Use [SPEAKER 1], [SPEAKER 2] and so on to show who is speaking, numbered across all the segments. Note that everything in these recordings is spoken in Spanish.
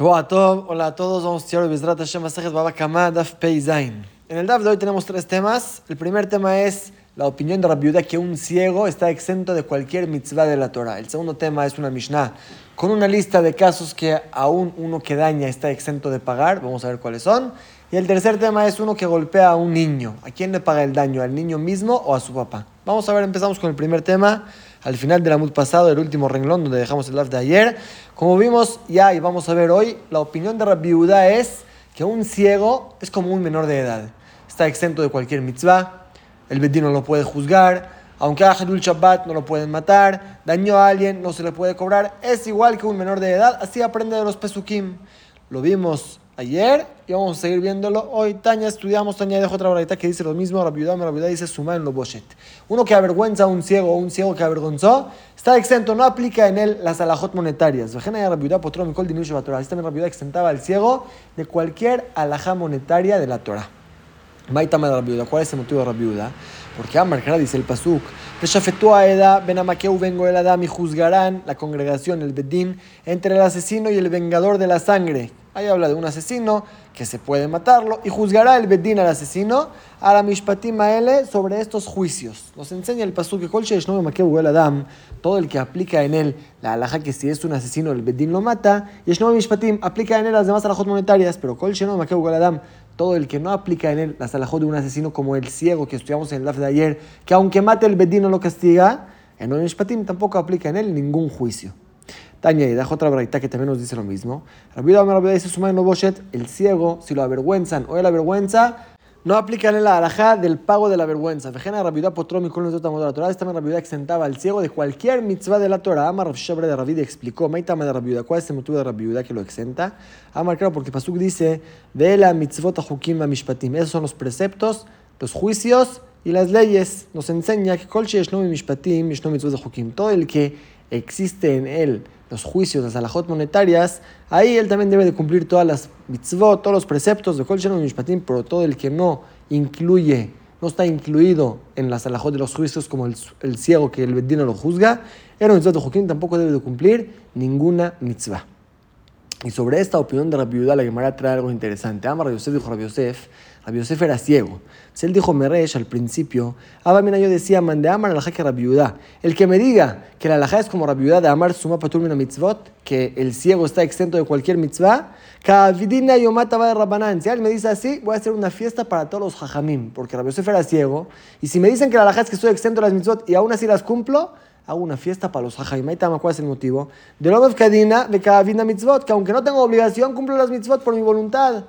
[SPEAKER 1] hola a todos, vamos a estudiar Hashem Baba Kama Daf Pei Zain. En el Daf de hoy tenemos tres temas. El primer tema es la opinión de Rabbi que un ciego está exento de cualquier mitzvah de la Torah. El segundo tema es una Mishnah con una lista de casos que aún uno que daña está exento de pagar. Vamos a ver cuáles son. Y el tercer tema es uno que golpea a un niño. ¿A quién le paga el daño? ¿Al niño mismo o a su papá? Vamos a ver, empezamos con el primer tema al final del Amud pasado, el último renglón donde dejamos el live de ayer. Como vimos ya y vamos a ver hoy, la opinión de Rabbi Yehuda es que un ciego es como un menor de edad. Está exento de cualquier mitzvah, el bedino no lo puede juzgar, aunque haga el Shabbat no lo pueden matar, dañó a alguien no se le puede cobrar, es igual que un menor de edad, así aprende de los pesukim. Lo vimos ayer y vamos a seguir viéndolo hoy. Taña, estudiamos, Taña dejó otra barrita que dice lo mismo, Rabbiudá, Rabbiudá dice suma en lo. Uno que avergüenza a un ciego o un ciego que avergonzó, está exento, no aplica en él las alajot monetarias. Vejena mikol, dinur, shabatorah. Este Rabbiudá exentaba al ciego de cualquier alajá monetaria de la Torah. Rabbiudá, ¿cuál es el motivo de Rabbiudá? Porque Amar, dice el Pasuk, a Eda, Benamakeu, vengo el Adam y juzgarán la congregación, el Bedín, entre el asesino y el vengador de la sangre. Ahí habla de un asesino que se puede matarlo y juzgará el Bedín al asesino a la Mishpatim Maele sobre estos juicios. Nos enseña el Pasuk que el Adam, todo el que aplica en él la alhaja que si es un asesino el Bedín lo mata, y Shnomi Mishpatim aplica en él las demás alajot monetarias, pero Kol el Adam, todo el que no aplica en él las alajot de un asesino como el ciego que estudiamos en el DAF de ayer, que aunque mate el Bedín no lo castiga, en Mishpatim tampoco aplica en él ningún juicio. Taña y otra braita que también nos dice lo mismo. Rabbi dice su no boshet, el ciego, si lo avergüenzan o él avergüenza, no aplica en la alajá del pago de la vergüenza. Vejena Rabidá potromi con los de la Torah. Esta Rabidá exentaba al ciego de cualquier mitzvah de la Torah. Amar Rav de Rabidá explicó, Maitama de Rabidá, ¿cuál es el motivo de Rabidá que lo exenta? Amar, claro, porque Pasuk dice, Vela mitzvot hukim mishpatim. Esos son los preceptos, los juicios y las leyes. Nos enseña que kol no mishpatim, no mitzvot hukim. Todo el que existe en él los juicios, las alajot monetarias, ahí él también debe de cumplir todas las mitzvot, todos los preceptos de Kol Shalom Mishpatim, pero todo el que no incluye, no está incluido en las alajot de los juicios como el, ciego que el bedino lo juzga, era un mitzvot de Joaquín, tampoco debe de cumplir ninguna mitzvah. Y sobre esta opinión de Rabbi Yudá, la Gemara trae algo interesante. Ama Rabbi Yosef dijo Rabbi Yosef, Rabbi era ciego. Entonces él dijo Meresh al principio, Abba Mina yo decía, mande amar la que Rabbi Yudá. El que me diga que la alajá es como Rabbi Yudá de amar suma patur mitzvot, que el ciego está exento de cualquier mitzvah, kavidina yomata va de Rabbanán. Si él me dice así, voy a hacer una fiesta para todos los jajamim, porque Rabbi era ciego. Y si me dicen que la alajá es que estoy exento de las mitzvot y aún así las cumplo, hago una fiesta para los Jajaimaitam. ¿Cuál es el motivo? De lo Kadina, de Kavina mitzvot, que aunque no tengo obligación, cumplo las mitzvot por mi voluntad.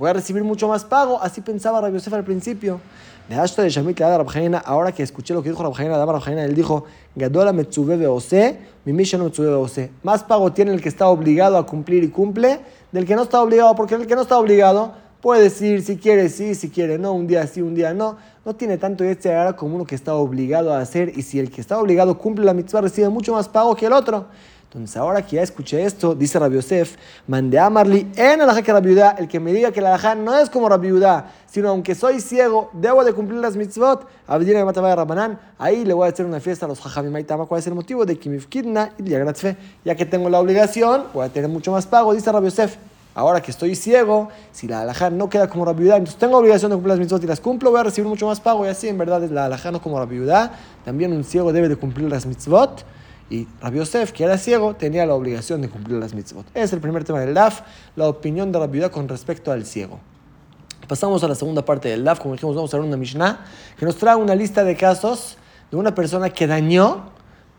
[SPEAKER 1] Voy a recibir mucho más pago. Así pensaba Rabbi Yosef al principio. De Ashta de Shamit le ahora que escuché lo que dijo Rabjaina, daba Rabjaina, él dijo, Gadola Metzube Beose, mi Misha Metzube Beose. Más pago tiene el que está obligado a cumplir y cumple del que no está obligado, porque el que no está obligado puede decir si quiere sí, si quiere no, un día sí, un día no no tiene tanto este ahora como uno que está obligado a hacer y si el que está obligado cumple la mitzvah recibe mucho más pago que el otro. Entonces ahora que ya escuché esto, dice Rabbi Yosef, mandé a Marli en alajá que Rabbi el que me diga que la alajá no es como Rabbi sino aunque soy ciego, debo de cumplir las mitzvot, Abdina de Rabanán, ahí le voy a hacer una fiesta a los Jajamimaitama. ¿Cuál es el motivo? De Kimifkidna y ya que tengo la obligación, voy a tener mucho más pago, dice Rabbi Yosef. Ahora que estoy ciego, si la alajá no queda como la viuda, entonces tengo obligación de cumplir las mitzvot y las cumplo, voy a recibir mucho más pago. Y así, en verdad, la alajá no como la viuda. También un ciego debe de cumplir las mitzvot. Y Rabbi Yosef, que era ciego, tenía la obligación de cumplir las mitzvot. Es el primer tema del DAF, la opinión de la viuda con respecto al ciego. Pasamos a la segunda parte del DAF, como dijimos, vamos a ver una Mishnah que nos trae una lista de casos de una persona que dañó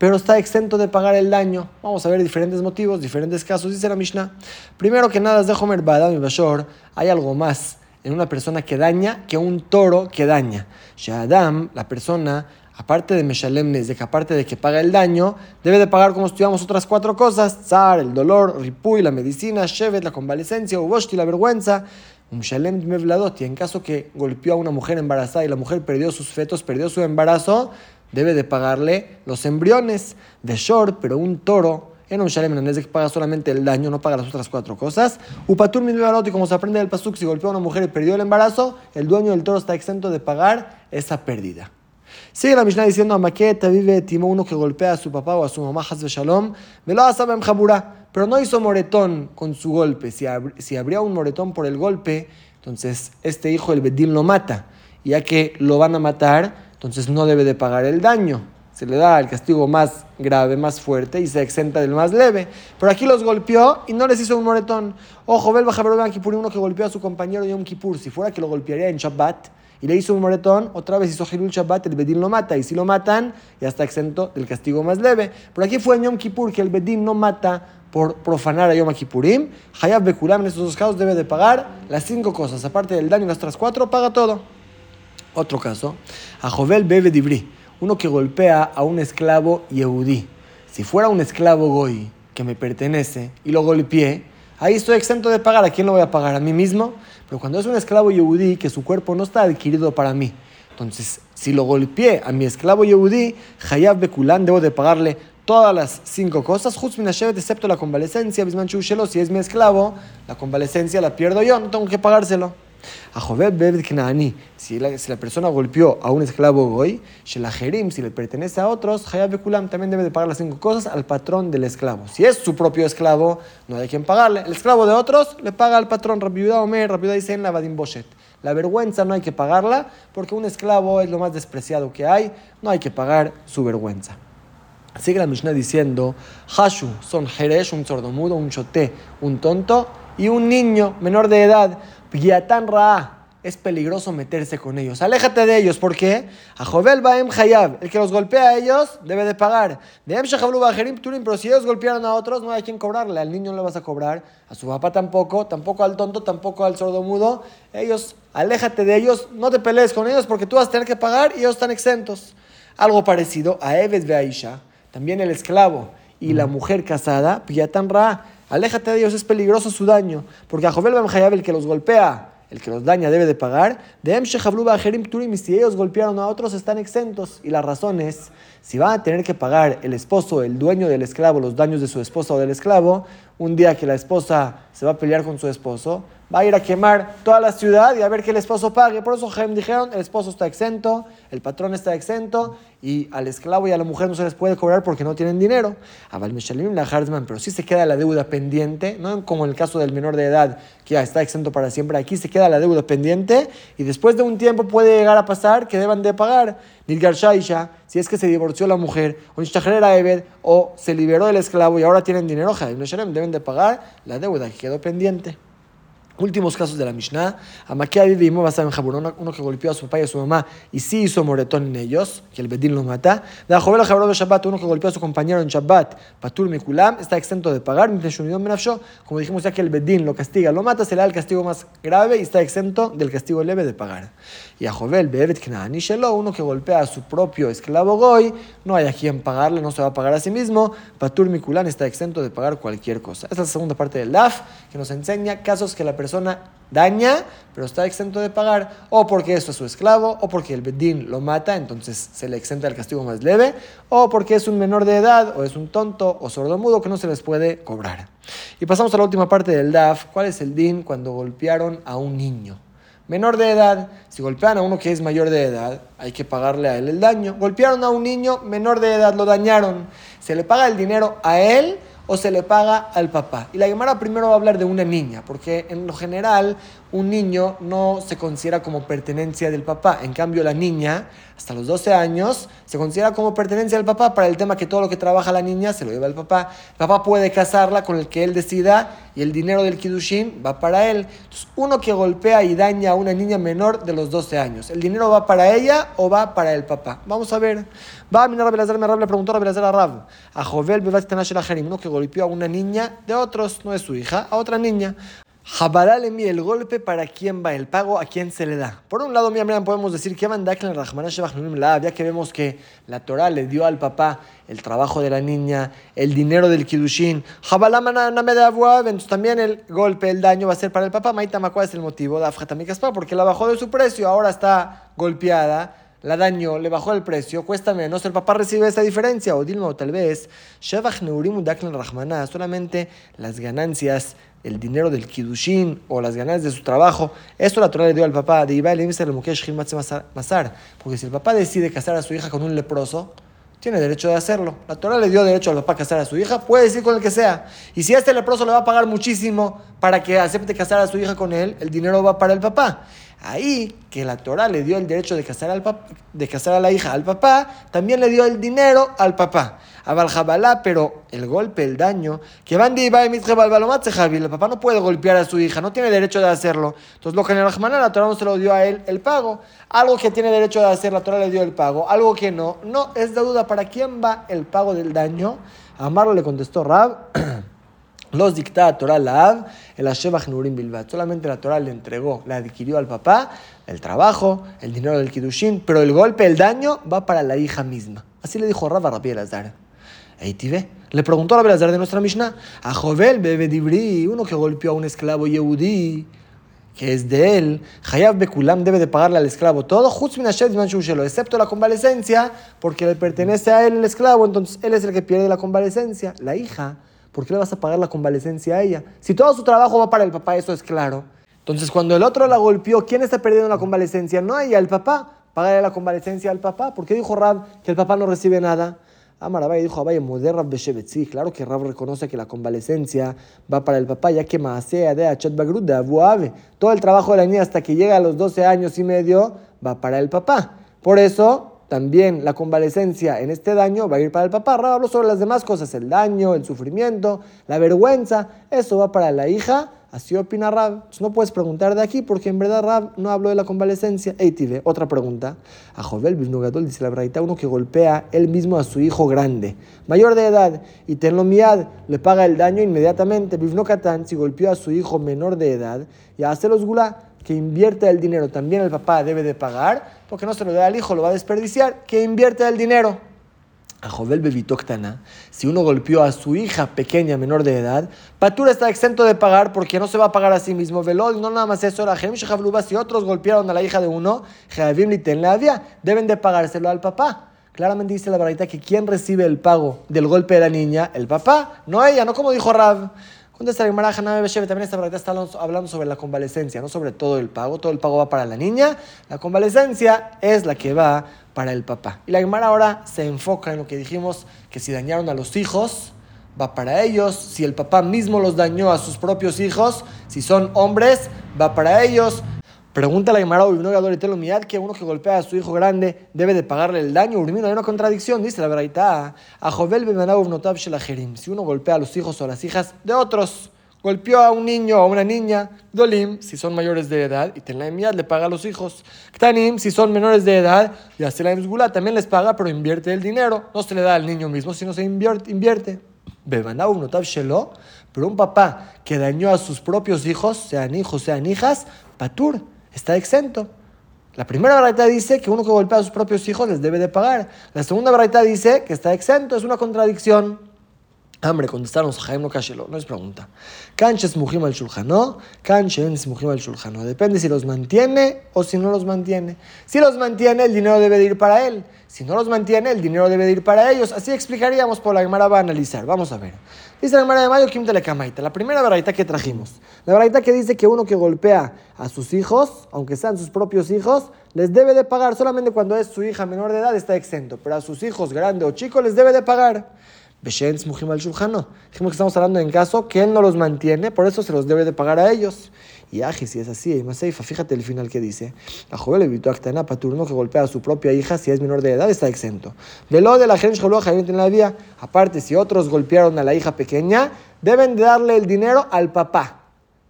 [SPEAKER 1] pero está exento de pagar el daño. Vamos a ver diferentes motivos, diferentes casos, dice la Mishnah. Primero que nada, de Homer Badam y Bashor, hay algo más en una persona que daña que un toro que daña. Shadam, la persona, aparte de Meshalem que aparte de que paga el daño, debe de pagar como estudiamos otras cuatro cosas: Zar, el dolor, Ripuy, la medicina, Shevet, la convalecencia, Uboshti, la vergüenza. Un Shalem Mevladot, y en caso que golpeó a una mujer embarazada y la mujer perdió sus fetos, perdió su embarazo, debe de pagarle los embriones de short, pero un toro en un shalem que paga solamente el daño, no paga las otras cuatro cosas. Upatur y como se aprende del pasuk, si golpeó a una mujer y perdió el embarazo, el dueño del toro está exento de pagar esa pérdida. Sigue la Mishnah diciendo, Amaqueta vive Timo, uno que golpea a su papá o a su mamá, Hazbe Shalom, me lo hace en Jabura, pero no hizo moretón con su golpe. Si, si habría un moretón por el golpe, entonces este hijo el Bedín lo mata. Ya que lo van a matar, entonces no debe de pagar el daño. Se le da el castigo más grave, más fuerte y se exenta del más leve. Pero aquí los golpeó y no les hizo un moretón. Ojo, Bel Bajaber Kippur, uno que golpeó a su compañero Yom Kippur. Si fuera que lo golpearía en Shabbat y le hizo un moretón, otra vez hizo Hilul Shabbat, el Bedín lo mata. Y si lo matan, ya está exento del castigo más leve. Pero aquí fue en Yom Kippur que el Bedín no mata por profanar a Yom Kippurim. Hayab Bekulam en estos dos casos debe de pagar las cinco cosas. Aparte del daño las otras cuatro, paga todo. Otro caso, a Jovel Bebe Dibri, uno que golpea a un esclavo Yehudí. Si fuera un esclavo Goy que me pertenece y lo golpeé, ahí estoy exento de pagar. ¿A quién lo voy a pagar? ¿A mí mismo? Pero cuando es un esclavo Yehudí que su cuerpo no está adquirido para mí, entonces si lo golpeé a mi esclavo Yehudí, Hayab Bekulam debo de pagarle todas las cinco cosas, excepto la convalecencia, si es mi esclavo, la convalecencia la pierdo yo, no tengo que pagárselo. A Jovet Bebed Knaani, si la, si la persona golpeó a un esclavo goy, Shelajerim, si le pertenece a otros, Hayab Bekulam también debe de pagar las cinco cosas al patrón del esclavo. Si es su propio esclavo, no hay quien pagarle. El esclavo de otros le paga al patrón. Rabiuda Omer, Rabiuda dice la Boshet. La vergüenza no hay que pagarla porque un esclavo es lo más despreciado que hay, no hay que pagar su vergüenza. Sigue la Mishnah diciendo, Hashu son Jeresh, un sordomudo, un choté, un tonto y un niño menor de edad. Piatan Ra, es peligroso meterse con ellos. Aléjate de ellos, ¿por qué? A Jovel Baem Hayab, el que los golpea a ellos debe de pagar. De pero si ellos golpearon a otros, no hay quien cobrarle. Al niño no le vas a cobrar, a su papá tampoco, tampoco al tonto, tampoco al sordomudo. Ellos, aléjate de ellos, no te pelees con ellos porque tú vas a tener que pagar y ellos están exentos. Algo parecido a Eved Aisha, también el esclavo y la mujer casada, Piyatan Ra, aléjate de ellos, es peligroso su daño, porque a Jovel Hayab, el que los golpea, el que los daña debe de pagar, de Em Turim, y si ellos golpearon a otros están exentos, y la razón es, si van a tener que pagar el esposo, el dueño del esclavo, los daños de su esposa o del esclavo, un día que la esposa se va a pelear con su esposo, va a ir a quemar toda la ciudad y a ver que el esposo pague. Por eso dijeron, el esposo está exento, el patrón está exento y al esclavo y a la mujer no se les puede cobrar porque no tienen dinero. Pero sí se queda la deuda pendiente, no como en el caso del menor de edad que ya está exento para siempre. Aquí se queda la deuda pendiente y después de un tiempo puede llegar a pasar que deban de pagar. Nilgar Shaisha, si es que se divorció la mujer, o se liberó del esclavo y ahora tienen dinero, deben de pagar la deuda que quedó pendiente. Últimos casos de la Mishnah. Amakia vive y en Jaburón, uno que golpeó a su papá y a su mamá y sí hizo moretón en ellos, que el Bedín lo mata. De Jovel Jaburón de Shabbat, uno que golpeó a su compañero en Shabbat, Patur Mikulam, está exento de pagar. Como dijimos ya que el Bedín lo castiga, lo mata, se le da el castigo más grave y está exento del castigo leve de pagar. Y a Jovel Bevet Knaani Shelo, uno que golpea a su propio esclavo Goy, no hay a quien pagarle, no se va a pagar a sí mismo. Patur Mikulam está exento de pagar cualquier cosa. Esta es la segunda parte del DAF que nos enseña casos que la persona daña, pero está exento de pagar, o porque esto es su esclavo, o porque el Bedín lo mata, entonces se le exenta el castigo más leve, o porque es un menor de edad, o es un tonto, o sordomudo que no se les puede cobrar. Y pasamos a la última parte del DAF. ¿Cuál es el DIN cuando golpearon a un niño? Menor de edad, si golpean a uno que es mayor de edad, hay que pagarle a él el daño. Golpearon a un niño menor de edad, lo dañaron. Se le paga el dinero a él o se le paga al papá. Y la Gemara primero va a hablar de una niña, porque en lo general un niño no se considera como pertenencia del papá. En cambio, la niña, hasta los 12 años, se considera como pertenencia del papá para el tema que todo lo que trabaja la niña se lo lleva el papá. El papá puede casarla con el que él decida y el dinero del Kidushin va para él. Entonces, uno que golpea y daña a una niña menor de los 12 años, ¿el dinero va para ella o va para el papá? Vamos a ver. Va a mirar a Belazar, me le preguntó a Belazar a Rab, a Jovel Bebat uno que golpeó a una niña de otros, no es su hija, a otra niña. Jabaralemi el golpe para quién va el pago, a quién se le da. Por un lado, mira, podemos decir que ya que vemos que la Torah le dio al papá el trabajo de la niña, el dinero del Kidushin. Entonces también el golpe, el daño va a ser para el papá. Maitama, ¿cuál es el motivo? Porque la bajó de su precio, ahora está golpeada la dañó, le bajó el precio, cuesta menos, el papá recibe esa diferencia. O Dilma, o tal vez, solamente las ganancias el dinero del kidushin o las ganancias de su trabajo, esto la Torah le dio al papá de Ibai Masar. Porque si el papá decide casar a su hija con un leproso, tiene derecho de hacerlo. La Torah le dio derecho al papá a casar a su hija, puede decir con el que sea. Y si este leproso le va a pagar muchísimo para que acepte casar a su hija con él, el dinero va para el papá. Ahí que la Torah le dio el derecho de casar, a la hija al papá, también le dio el dinero al papá a Valjabalá, pero el golpe, el daño, que van de Ibai el papá no puede golpear a su hija, no tiene derecho de hacerlo. Entonces, lo que en el la Torah no se lo dio a él el pago. Algo que tiene derecho de hacer, la Torah le dio el pago. Algo que no, no, es de duda. ¿Para quién va el pago del daño? Amarlo le contestó Rab. Los dicta Torah la el Ashebach Nurim Bilbat. Solamente la Torah le entregó, le adquirió al papá el trabajo, el dinero del Kiddushin, pero el golpe, el daño va para la hija misma. Así le dijo Rab a Rabbi Elazar. Le preguntó a la de nuestra Mishnah, a Jovel Bebe Dibri, uno que golpeó a un esclavo yehudí, que es de él, Hayab Bekulam debe de pagarle al esclavo todo, excepto la convalecencia, porque le pertenece a él el esclavo, entonces él es el que pierde la convalecencia. La hija, ¿por qué le vas a pagar la convalecencia a ella? Si todo su trabajo va para el papá, eso es claro. Entonces, cuando el otro la golpeó, ¿quién está perdiendo la convalecencia? No ella, el papá. Págale la convalecencia al papá. ¿Por qué dijo Rab que el papá no recibe nada? Amarabay dijo Abaye, Moderab Sí, claro que Rab reconoce que la convalecencia va para el papá, ya que Maasea de Achat de Abuave. Todo el trabajo de la niña hasta que llega a los 12 años y medio va para el papá. Por eso, también la convalecencia en este daño va a ir para el papá. Rab habló sobre las demás cosas, el daño, el sufrimiento, la vergüenza. Eso va para la hija Así opina Rab. no puedes preguntar de aquí porque en verdad Rab no habló de la convalecencia. Eitive, otra pregunta. A Jovel Bivnugadol dice la braita, uno que golpea él mismo a su hijo grande, mayor de edad, y tenlo miad, le paga el daño inmediatamente. Bivnokatan, si golpeó a su hijo menor de edad, y hace los gula, que invierte el dinero, también el papá debe de pagar, porque no se lo da al hijo, lo va a desperdiciar, que invierte el dinero a Jovel Bebitoctana, si uno golpeó a su hija pequeña, menor de edad, Patura está exento de pagar porque no se va a pagar a sí mismo. Velod, no nada más eso, la si otros golpearon a la hija de uno, deben de pagárselo al papá. Claramente dice la verdad que quien recibe el pago del golpe de la niña, el papá, no ella, no como dijo Rab. Contesta la también esta verdad está hablando sobre la convalecencia, no sobre todo el pago. Todo el pago va para la niña. La convalecencia es la que va para el papá. Y la Gemara ahora se enfoca en lo que dijimos, que si dañaron a los hijos, va para ellos. Si el papá mismo los dañó a sus propios hijos, si son hombres, va para ellos. Pregunta la Gemara, que uno que golpea a su hijo grande debe de pagarle el daño. Urmino, hay una contradicción, dice la verdad. A Jovel Si uno golpea a los hijos o a las hijas de otros, golpeó a un niño o a una niña, Dolim, si son mayores de edad, y Tenlaim le paga a los hijos. Ktanim, si son menores de edad, y Aselaim Zgula también les paga, pero invierte el dinero. No se le da al niño mismo, sino se invierte. invierte. Bebanau Notav Shelo, pero un papá que dañó a sus propios hijos, sean hijos, sean hijas, Patur, está exento. La primera verdad dice que uno que golpea a sus propios hijos les debe de pagar. La segunda verdad dice que está exento, es una contradicción. Hambre, contestaron Jaime Kashelo, no es pregunta. Canches mujim al shulchanó, canches mujim al shulchanó. Depende si los mantiene o si no los mantiene. Si los mantiene, el dinero debe de ir para él. Si no los mantiene, el dinero debe de ir para ellos. Así explicaríamos por la Gemara va a analizar. Vamos a ver. Dice la Gemara de Mayo, Kim Telekamaita. La primera verdad que trajimos. La verdad que dice que uno que golpea a sus hijos, aunque sean sus propios hijos, les debe de pagar. Solamente cuando es su hija menor de edad está exento. Pero a sus hijos, grande o chico, les debe de pagar. Dijimos que estamos hablando en caso que él no los mantiene, por eso se los debe de pagar a ellos. Y Aji, si es así, fíjate el final que dice. La joven evitó a Paturno que golpea a su propia hija si es menor de edad, está exento. Velo de la gente en la vía. Aparte, si otros golpearon a la hija pequeña, deben de darle el dinero al papá.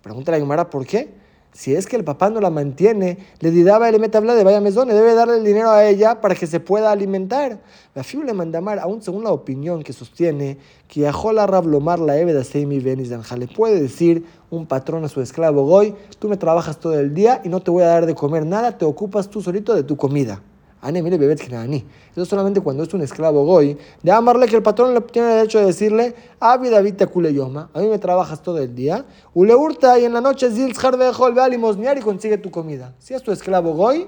[SPEAKER 1] Pregunta la Gemara, ¿por qué? Si es que el papá no la mantiene, le didaba el habla de vaya mesón, debe darle el dinero a ella para que se pueda alimentar. La fiu le mandamar, aún según la opinión que sostiene, que la rablomar la eveda seimi le puede decir un patrón a su esclavo Goy, tú me trabajas todo el día y no te voy a dar de comer nada, te ocupas tú solito de tu comida. Ane, mire, bebet Eso solamente cuando es un esclavo goy. De amarle que el patrón le tiene derecho de decirle, Abi David yoma, a mí me trabajas todo el día. Ule hurta y en la noche zil ve a y consigue tu comida. Si es tu esclavo goy,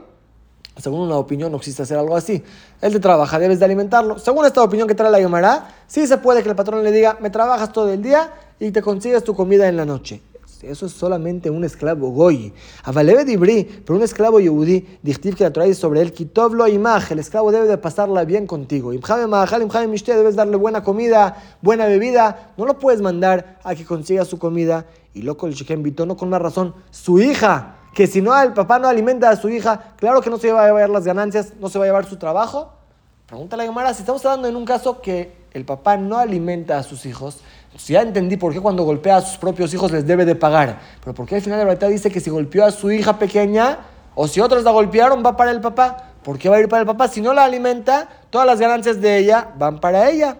[SPEAKER 1] según una opinión no existe hacer algo así. Él te trabaja, debes de alimentarlo. Según esta opinión que trae la Yomara, sí se puede que el patrón le diga, me trabajas todo el día y te consigues tu comida en la noche. Eso es solamente un esclavo goy. Avalebe dibri, pero un esclavo yehudí, dictiv que la Torah sobre él, kitovlo imaj, el esclavo debe de pasarla bien contigo. Imjame mahal, imjame mishte, debes darle buena comida, buena bebida. No lo puedes mandar a que consiga su comida. Y loco el invitó, no con una razón, su hija, que si no el papá no alimenta a su hija, claro que no se va a llevar las ganancias, no se va a llevar su trabajo. Pregúntale a Gemara, si estamos hablando en un caso que el papá no alimenta a sus hijos, si ya entendí por qué cuando golpea a sus propios hijos les debe de pagar, pero por qué al final de la verdad dice que si golpeó a su hija pequeña o si otros la golpearon va para el papá. ¿Por qué va a ir para el papá? Si no la alimenta, todas las ganancias de ella van para ella.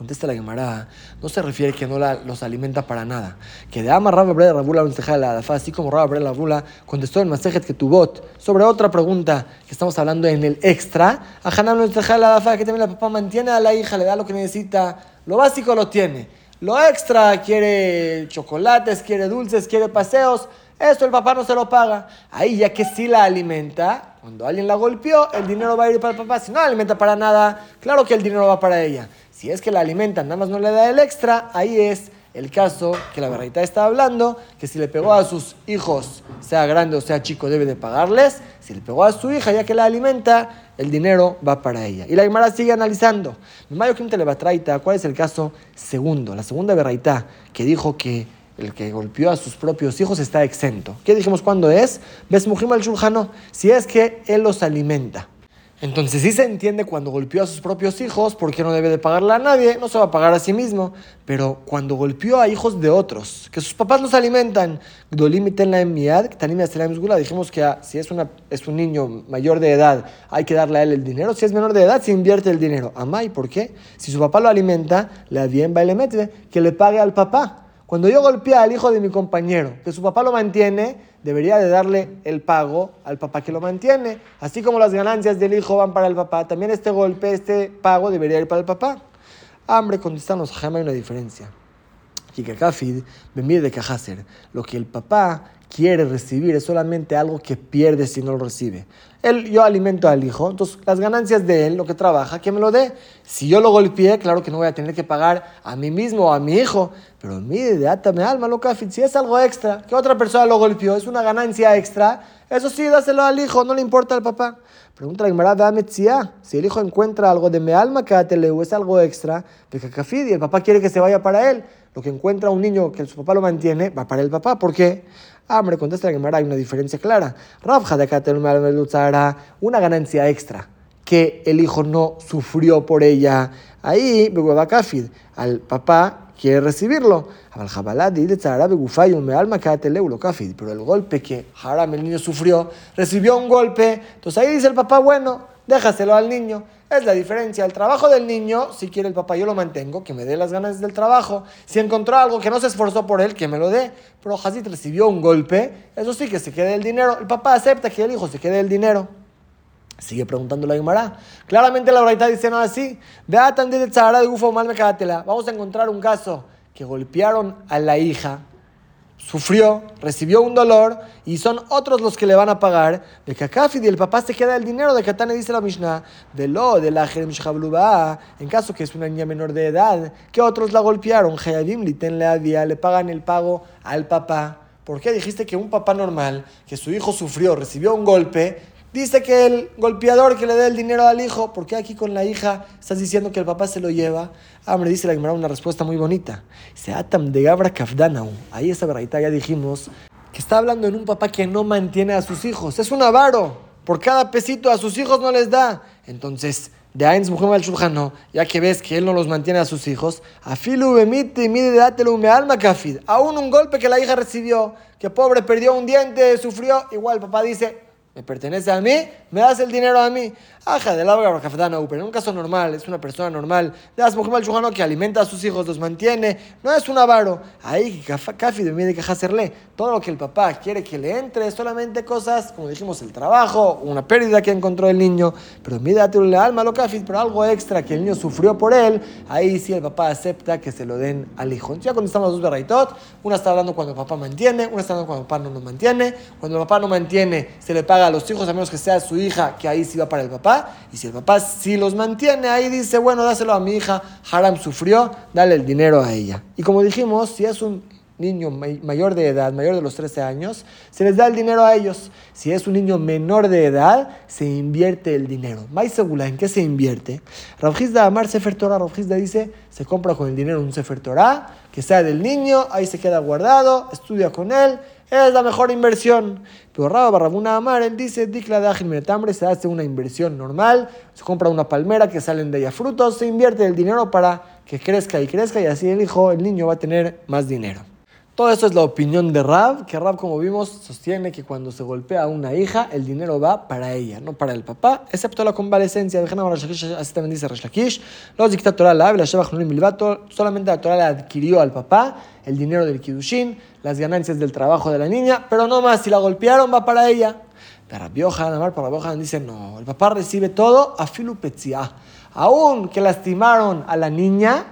[SPEAKER 1] Contesta la Gemara, no se refiere que no la, los alimenta para nada. Que de Ama Rabba Bre Rabula la así como Rabba Bre Rabula contestó en Masejet que tu bot sobre otra pregunta que estamos hablando en el extra. A Hanam la que también la papá mantiene a la hija, le da lo que necesita, lo básico lo tiene. Lo extra quiere chocolates, quiere dulces, quiere paseos. Esto el papá no se lo paga. Ahí ya que sí la alimenta, cuando alguien la golpeó, el dinero va a ir para el papá. Si no la alimenta para nada, claro que el dinero va para ella. Si es que la alimentan, nada más no le da el extra, ahí es el caso que la verdad está hablando, que si le pegó a sus hijos, sea grande o sea chico, debe de pagarles. Si le pegó a su hija, ya que la alimenta, el dinero va para ella. Y la Gemara sigue analizando. Mayo Quinta Levatraita, ¿cuál es el caso segundo? La segunda verdad que dijo que el que golpeó a sus propios hijos está exento. ¿Qué dijimos cuándo es? Ves Mujim al Shulhano, si es que él los alimenta. Entonces sí se entiende cuando golpeó a sus propios hijos, porque no debe de pagarle a nadie, no se va a pagar a sí mismo. Pero cuando golpeó a hijos de otros, que sus papás los alimentan, dijimos que si es, una, es un niño mayor de edad, hay que darle a él el dinero. Si es menor de edad, se invierte el dinero. Amay, ¿por qué? Si su papá lo alimenta, le bien mete que le pague al papá. Cuando yo golpeé al hijo de mi compañero, que su papá lo mantiene, debería de darle el pago al papá que lo mantiene. Así como las ganancias del hijo van para el papá, también este golpe, este pago debería ir para el papá. Hambre, contestan los hay una diferencia. Lo que el papá quiere recibir es solamente algo que pierde si no lo recibe. Él, yo alimento al hijo, entonces las ganancias de él, lo que trabaja, que me lo dé. Si yo lo golpeé, claro que no voy a tener que pagar a mí mismo o a mi hijo, pero mire, de atame alma, lo si es algo extra, que otra persona lo golpeó, es una ganancia extra, eso sí, dáselo al hijo, no le importa al papá. Pregunta la Gemara, dame si el hijo encuentra algo de mi alma, que es algo extra, de cafid y el papá quiere que se vaya para él. Lo que encuentra un niño que su papá lo mantiene, va para el papá. ¿Por qué? Ah, hombre, contesta la Gemara, hay una diferencia clara. Rabja de una ganancia extra que el hijo no sufrió por ella. Ahí, Kafid, al papá quiere recibirlo. Pero el golpe que Haram, el niño, sufrió, recibió un golpe. Entonces ahí dice el papá, bueno, déjaselo al niño. Es la diferencia. El trabajo del niño, si quiere el papá, yo lo mantengo, que me dé las ganas del trabajo. Si encontró algo que no se esforzó por él, que me lo dé. Pero Hazit recibió un golpe, eso sí que se quede el dinero. El papá acepta que el hijo se quede el dinero. Sigue preguntando la Guimara. Claramente la verdad dice no así. Vamos a encontrar un caso que golpearon a la hija sufrió, recibió un dolor y son otros los que le van a pagar. De Kakafid y el papá se queda el dinero de Katane, dice la Mishnah, de lo, de la Jerem en caso que es una niña menor de edad, que otros la golpearon, Hayabim le pagan el pago al papá. ¿Por qué dijiste que un papá normal, que su hijo sufrió, recibió un golpe, Dice que el golpeador que le dé el dinero al hijo, ¿por qué aquí con la hija estás diciendo que el papá se lo lleva? Ah, me dice la Gemara una respuesta muy bonita. Se atam de Gabra Kafdanau. Ahí esa verdad ya dijimos que está hablando en un papá que no mantiene a sus hijos. Es un avaro. Por cada pesito a sus hijos no les da. Entonces, de Ains Muhammad al ya que ves que él no los mantiene a sus hijos, afilu bemite mide dátelo me alma kafid. Aún un golpe que la hija recibió, que pobre perdió un diente, sufrió, igual el papá dice, me pertenece a mí, me das el dinero a mí. Aja de la pero en un caso normal, es una persona normal. Das mujer chujano que alimenta a sus hijos, los mantiene, no es un avaro. Ahí, Kafi de de hacerle. Todo lo que el papá quiere que le entre solamente cosas, como dijimos, el trabajo, una pérdida que encontró el niño. Pero mírate el alma, lo Kafi, pero algo extra que el niño sufrió por él, ahí sí el papá acepta que se lo den al hijo. Ya cuando estamos los dos berraitot, una está hablando cuando el papá mantiene, una está hablando cuando el papá no lo mantiene. Cuando el papá no mantiene, se le paga a los hijos, a menos que sea su hija, que ahí sí va para el papá. Y si el papá sí los mantiene, ahí dice, bueno, dáselo a mi hija, Haram sufrió, dale el dinero a ella. Y como dijimos, si es un niño mayor de edad, mayor de los 13 años, se les da el dinero a ellos. Si es un niño menor de edad, se invierte el dinero. Más segura, ¿en qué se invierte? Rabjizda Amar Sefer Torah, Rabjizda dice, se compra con el dinero un Sefer Torah, que sea del niño, ahí se queda guardado, estudia con él, es la mejor inversión. Rabba Barrabuna Amar, él dice, Dikla de se hace una inversión normal, se compra una palmera que salen de ella frutos, se invierte el dinero para que crezca y crezca y así el hijo, el niño va a tener más dinero. Todo eso es la opinión de Rab, que Rab, como vimos, sostiene que cuando se golpea a una hija, el dinero va para ella, no para el papá, excepto la convalecencia. Así también dice Rashlakish. Los dicta Torah la la solamente la Torah le adquirió al papá el dinero del Kidushin, las ganancias del trabajo de la niña, pero no más, si la golpearon va para ella. Pero Rabiohan, Amar para Rabiohan dice, no, el papá recibe todo a Filupetzia. Aún que lastimaron a la niña,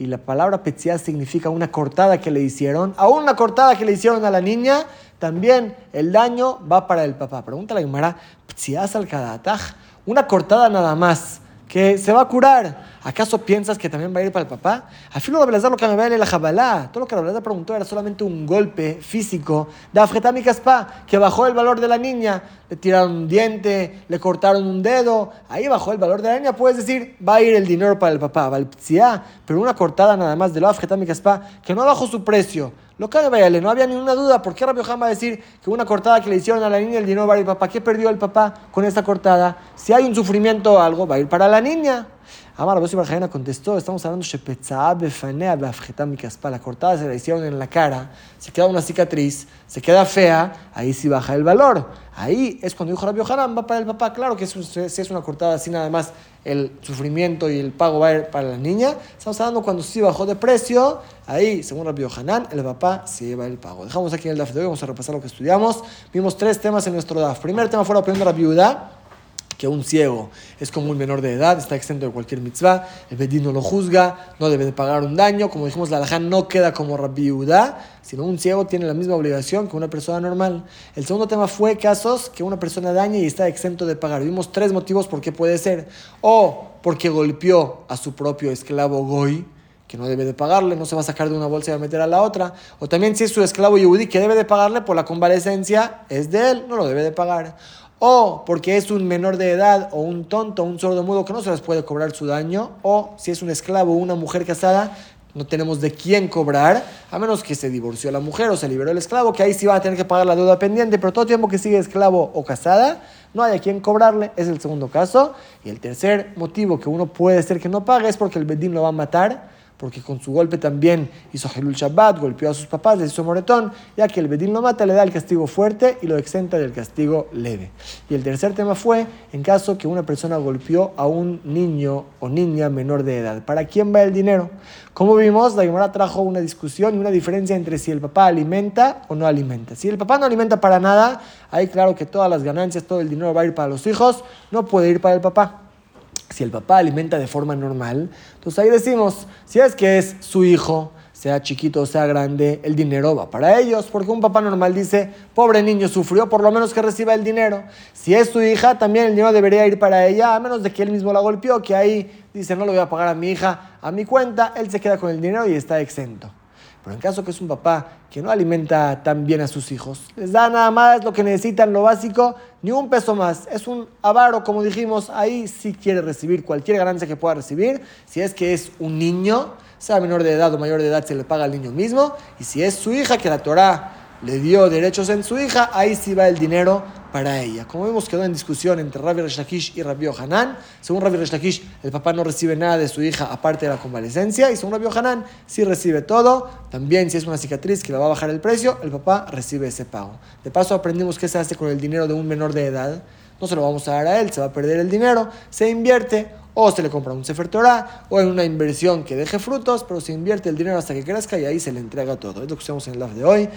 [SPEAKER 1] y la palabra petzia significa una cortada que le hicieron, aún una cortada que le hicieron a la niña, también el daño va para el papá. Pregunta la Gemara, al kadataj, una cortada nada más, que se va a curar. ¿Acaso piensas que también va a ir para el papá? A filo de lo que me ve la jabalá. Todo lo que la preguntó era solamente un golpe físico de Afgetami Caspa, que bajó el valor de la niña. Le tiraron un diente, le cortaron un dedo. Ahí bajó el valor de la niña. Puedes decir, va a ir el dinero para el papá, pero una cortada nada más de lo Afgetami Caspa, que no bajó su precio. Lo que vaya, no había ninguna duda. ¿Por qué Rabbi va a decir que una cortada que le hicieron a la niña, el dinero va a papá? ¿Qué perdió el papá con esta cortada? Si hay un sufrimiento o algo, va a ir para la niña. Amar Rabbi Barjana contestó, estamos hablando de la cortada se la hicieron en la cara, se queda una cicatriz, se queda fea, ahí sí baja el valor. Ahí es cuando dijo Rabbi Hanan, va para el papá, claro que si es una cortada así nada más, el sufrimiento y el pago va a ir para la niña. Estamos hablando cuando sí bajó de precio, ahí, según Rabbi Hanan, el papá se lleva el pago. Dejamos aquí el DAF de hoy, vamos a repasar lo que estudiamos. Vimos tres temas en nuestro DAF. Primer tema fue la opinión de la viuda que un ciego es como un menor de edad, está exento de cualquier mitzvah, el bedín no lo juzga, no debe de pagar un daño, como dijimos, la alajá no queda como Rabbi sino un ciego tiene la misma obligación que una persona normal. El segundo tema fue casos que una persona daña y está exento de pagar. Vimos tres motivos por qué puede ser. O porque golpeó a su propio esclavo Goy, que no debe de pagarle, no se va a sacar de una bolsa y va a meter a la otra. O también si es su esclavo Yehudi que debe de pagarle por la convalecencia, es de él, no lo debe de pagar o porque es un menor de edad o un tonto, un sordo mudo que no se les puede cobrar su daño, o si es un esclavo o una mujer casada, no tenemos de quién cobrar, a menos que se divorció la mujer o se liberó el esclavo, que ahí sí va a tener que pagar la deuda pendiente, pero todo tiempo que sigue esclavo o casada, no hay a quien cobrarle, es el segundo caso. Y el tercer motivo que uno puede ser que no pague es porque el bedín lo va a matar porque con su golpe también hizo Hilul Shabbat, golpeó a sus papás, les hizo moretón, ya que el Bedín lo mata, le da el castigo fuerte y lo exenta del castigo leve. Y el tercer tema fue en caso que una persona golpeó a un niño o niña menor de edad. ¿Para quién va el dinero? Como vimos, la Gemara trajo una discusión y una diferencia entre si el papá alimenta o no alimenta. Si el papá no alimenta para nada, ahí claro que todas las ganancias, todo el dinero va a ir para los hijos, no puede ir para el papá si el papá alimenta de forma normal, entonces ahí decimos, si es que es su hijo, sea chiquito o sea grande, el dinero va para ellos, porque un papá normal dice, pobre niño sufrió, por lo menos que reciba el dinero. Si es su hija, también el dinero debería ir para ella, a menos de que él mismo la golpeó, que ahí dice, no lo voy a pagar a mi hija a mi cuenta, él se queda con el dinero y está exento. Pero en caso que es un papá que no alimenta tan bien a sus hijos, les da nada más lo que necesitan, lo básico, ni un peso más. Es un avaro, como dijimos, ahí sí quiere recibir cualquier ganancia que pueda recibir. Si es que es un niño, sea menor de edad o mayor de edad, se le paga al niño mismo. Y si es su hija, que la Torah le dio derechos en su hija, ahí sí va el dinero para ella. Como vemos, quedó en discusión entre Rabbi Reshlakish y Rabbi Hanan. Según Rabbi Reshlakish, el papá no recibe nada de su hija aparte de la convalecencia. Y según Rabbi Hanan, sí recibe todo. También, si es una cicatriz que le va a bajar el precio, el papá recibe ese pago. De paso, aprendimos qué se hace con el dinero de un menor de edad. No se lo vamos a dar a él, se va a perder el dinero. Se invierte o se le compra un Sefer Torah, o en una inversión que deje frutos, pero se invierte el dinero hasta que crezca y ahí se le entrega todo. Es lo que usamos en el live de hoy.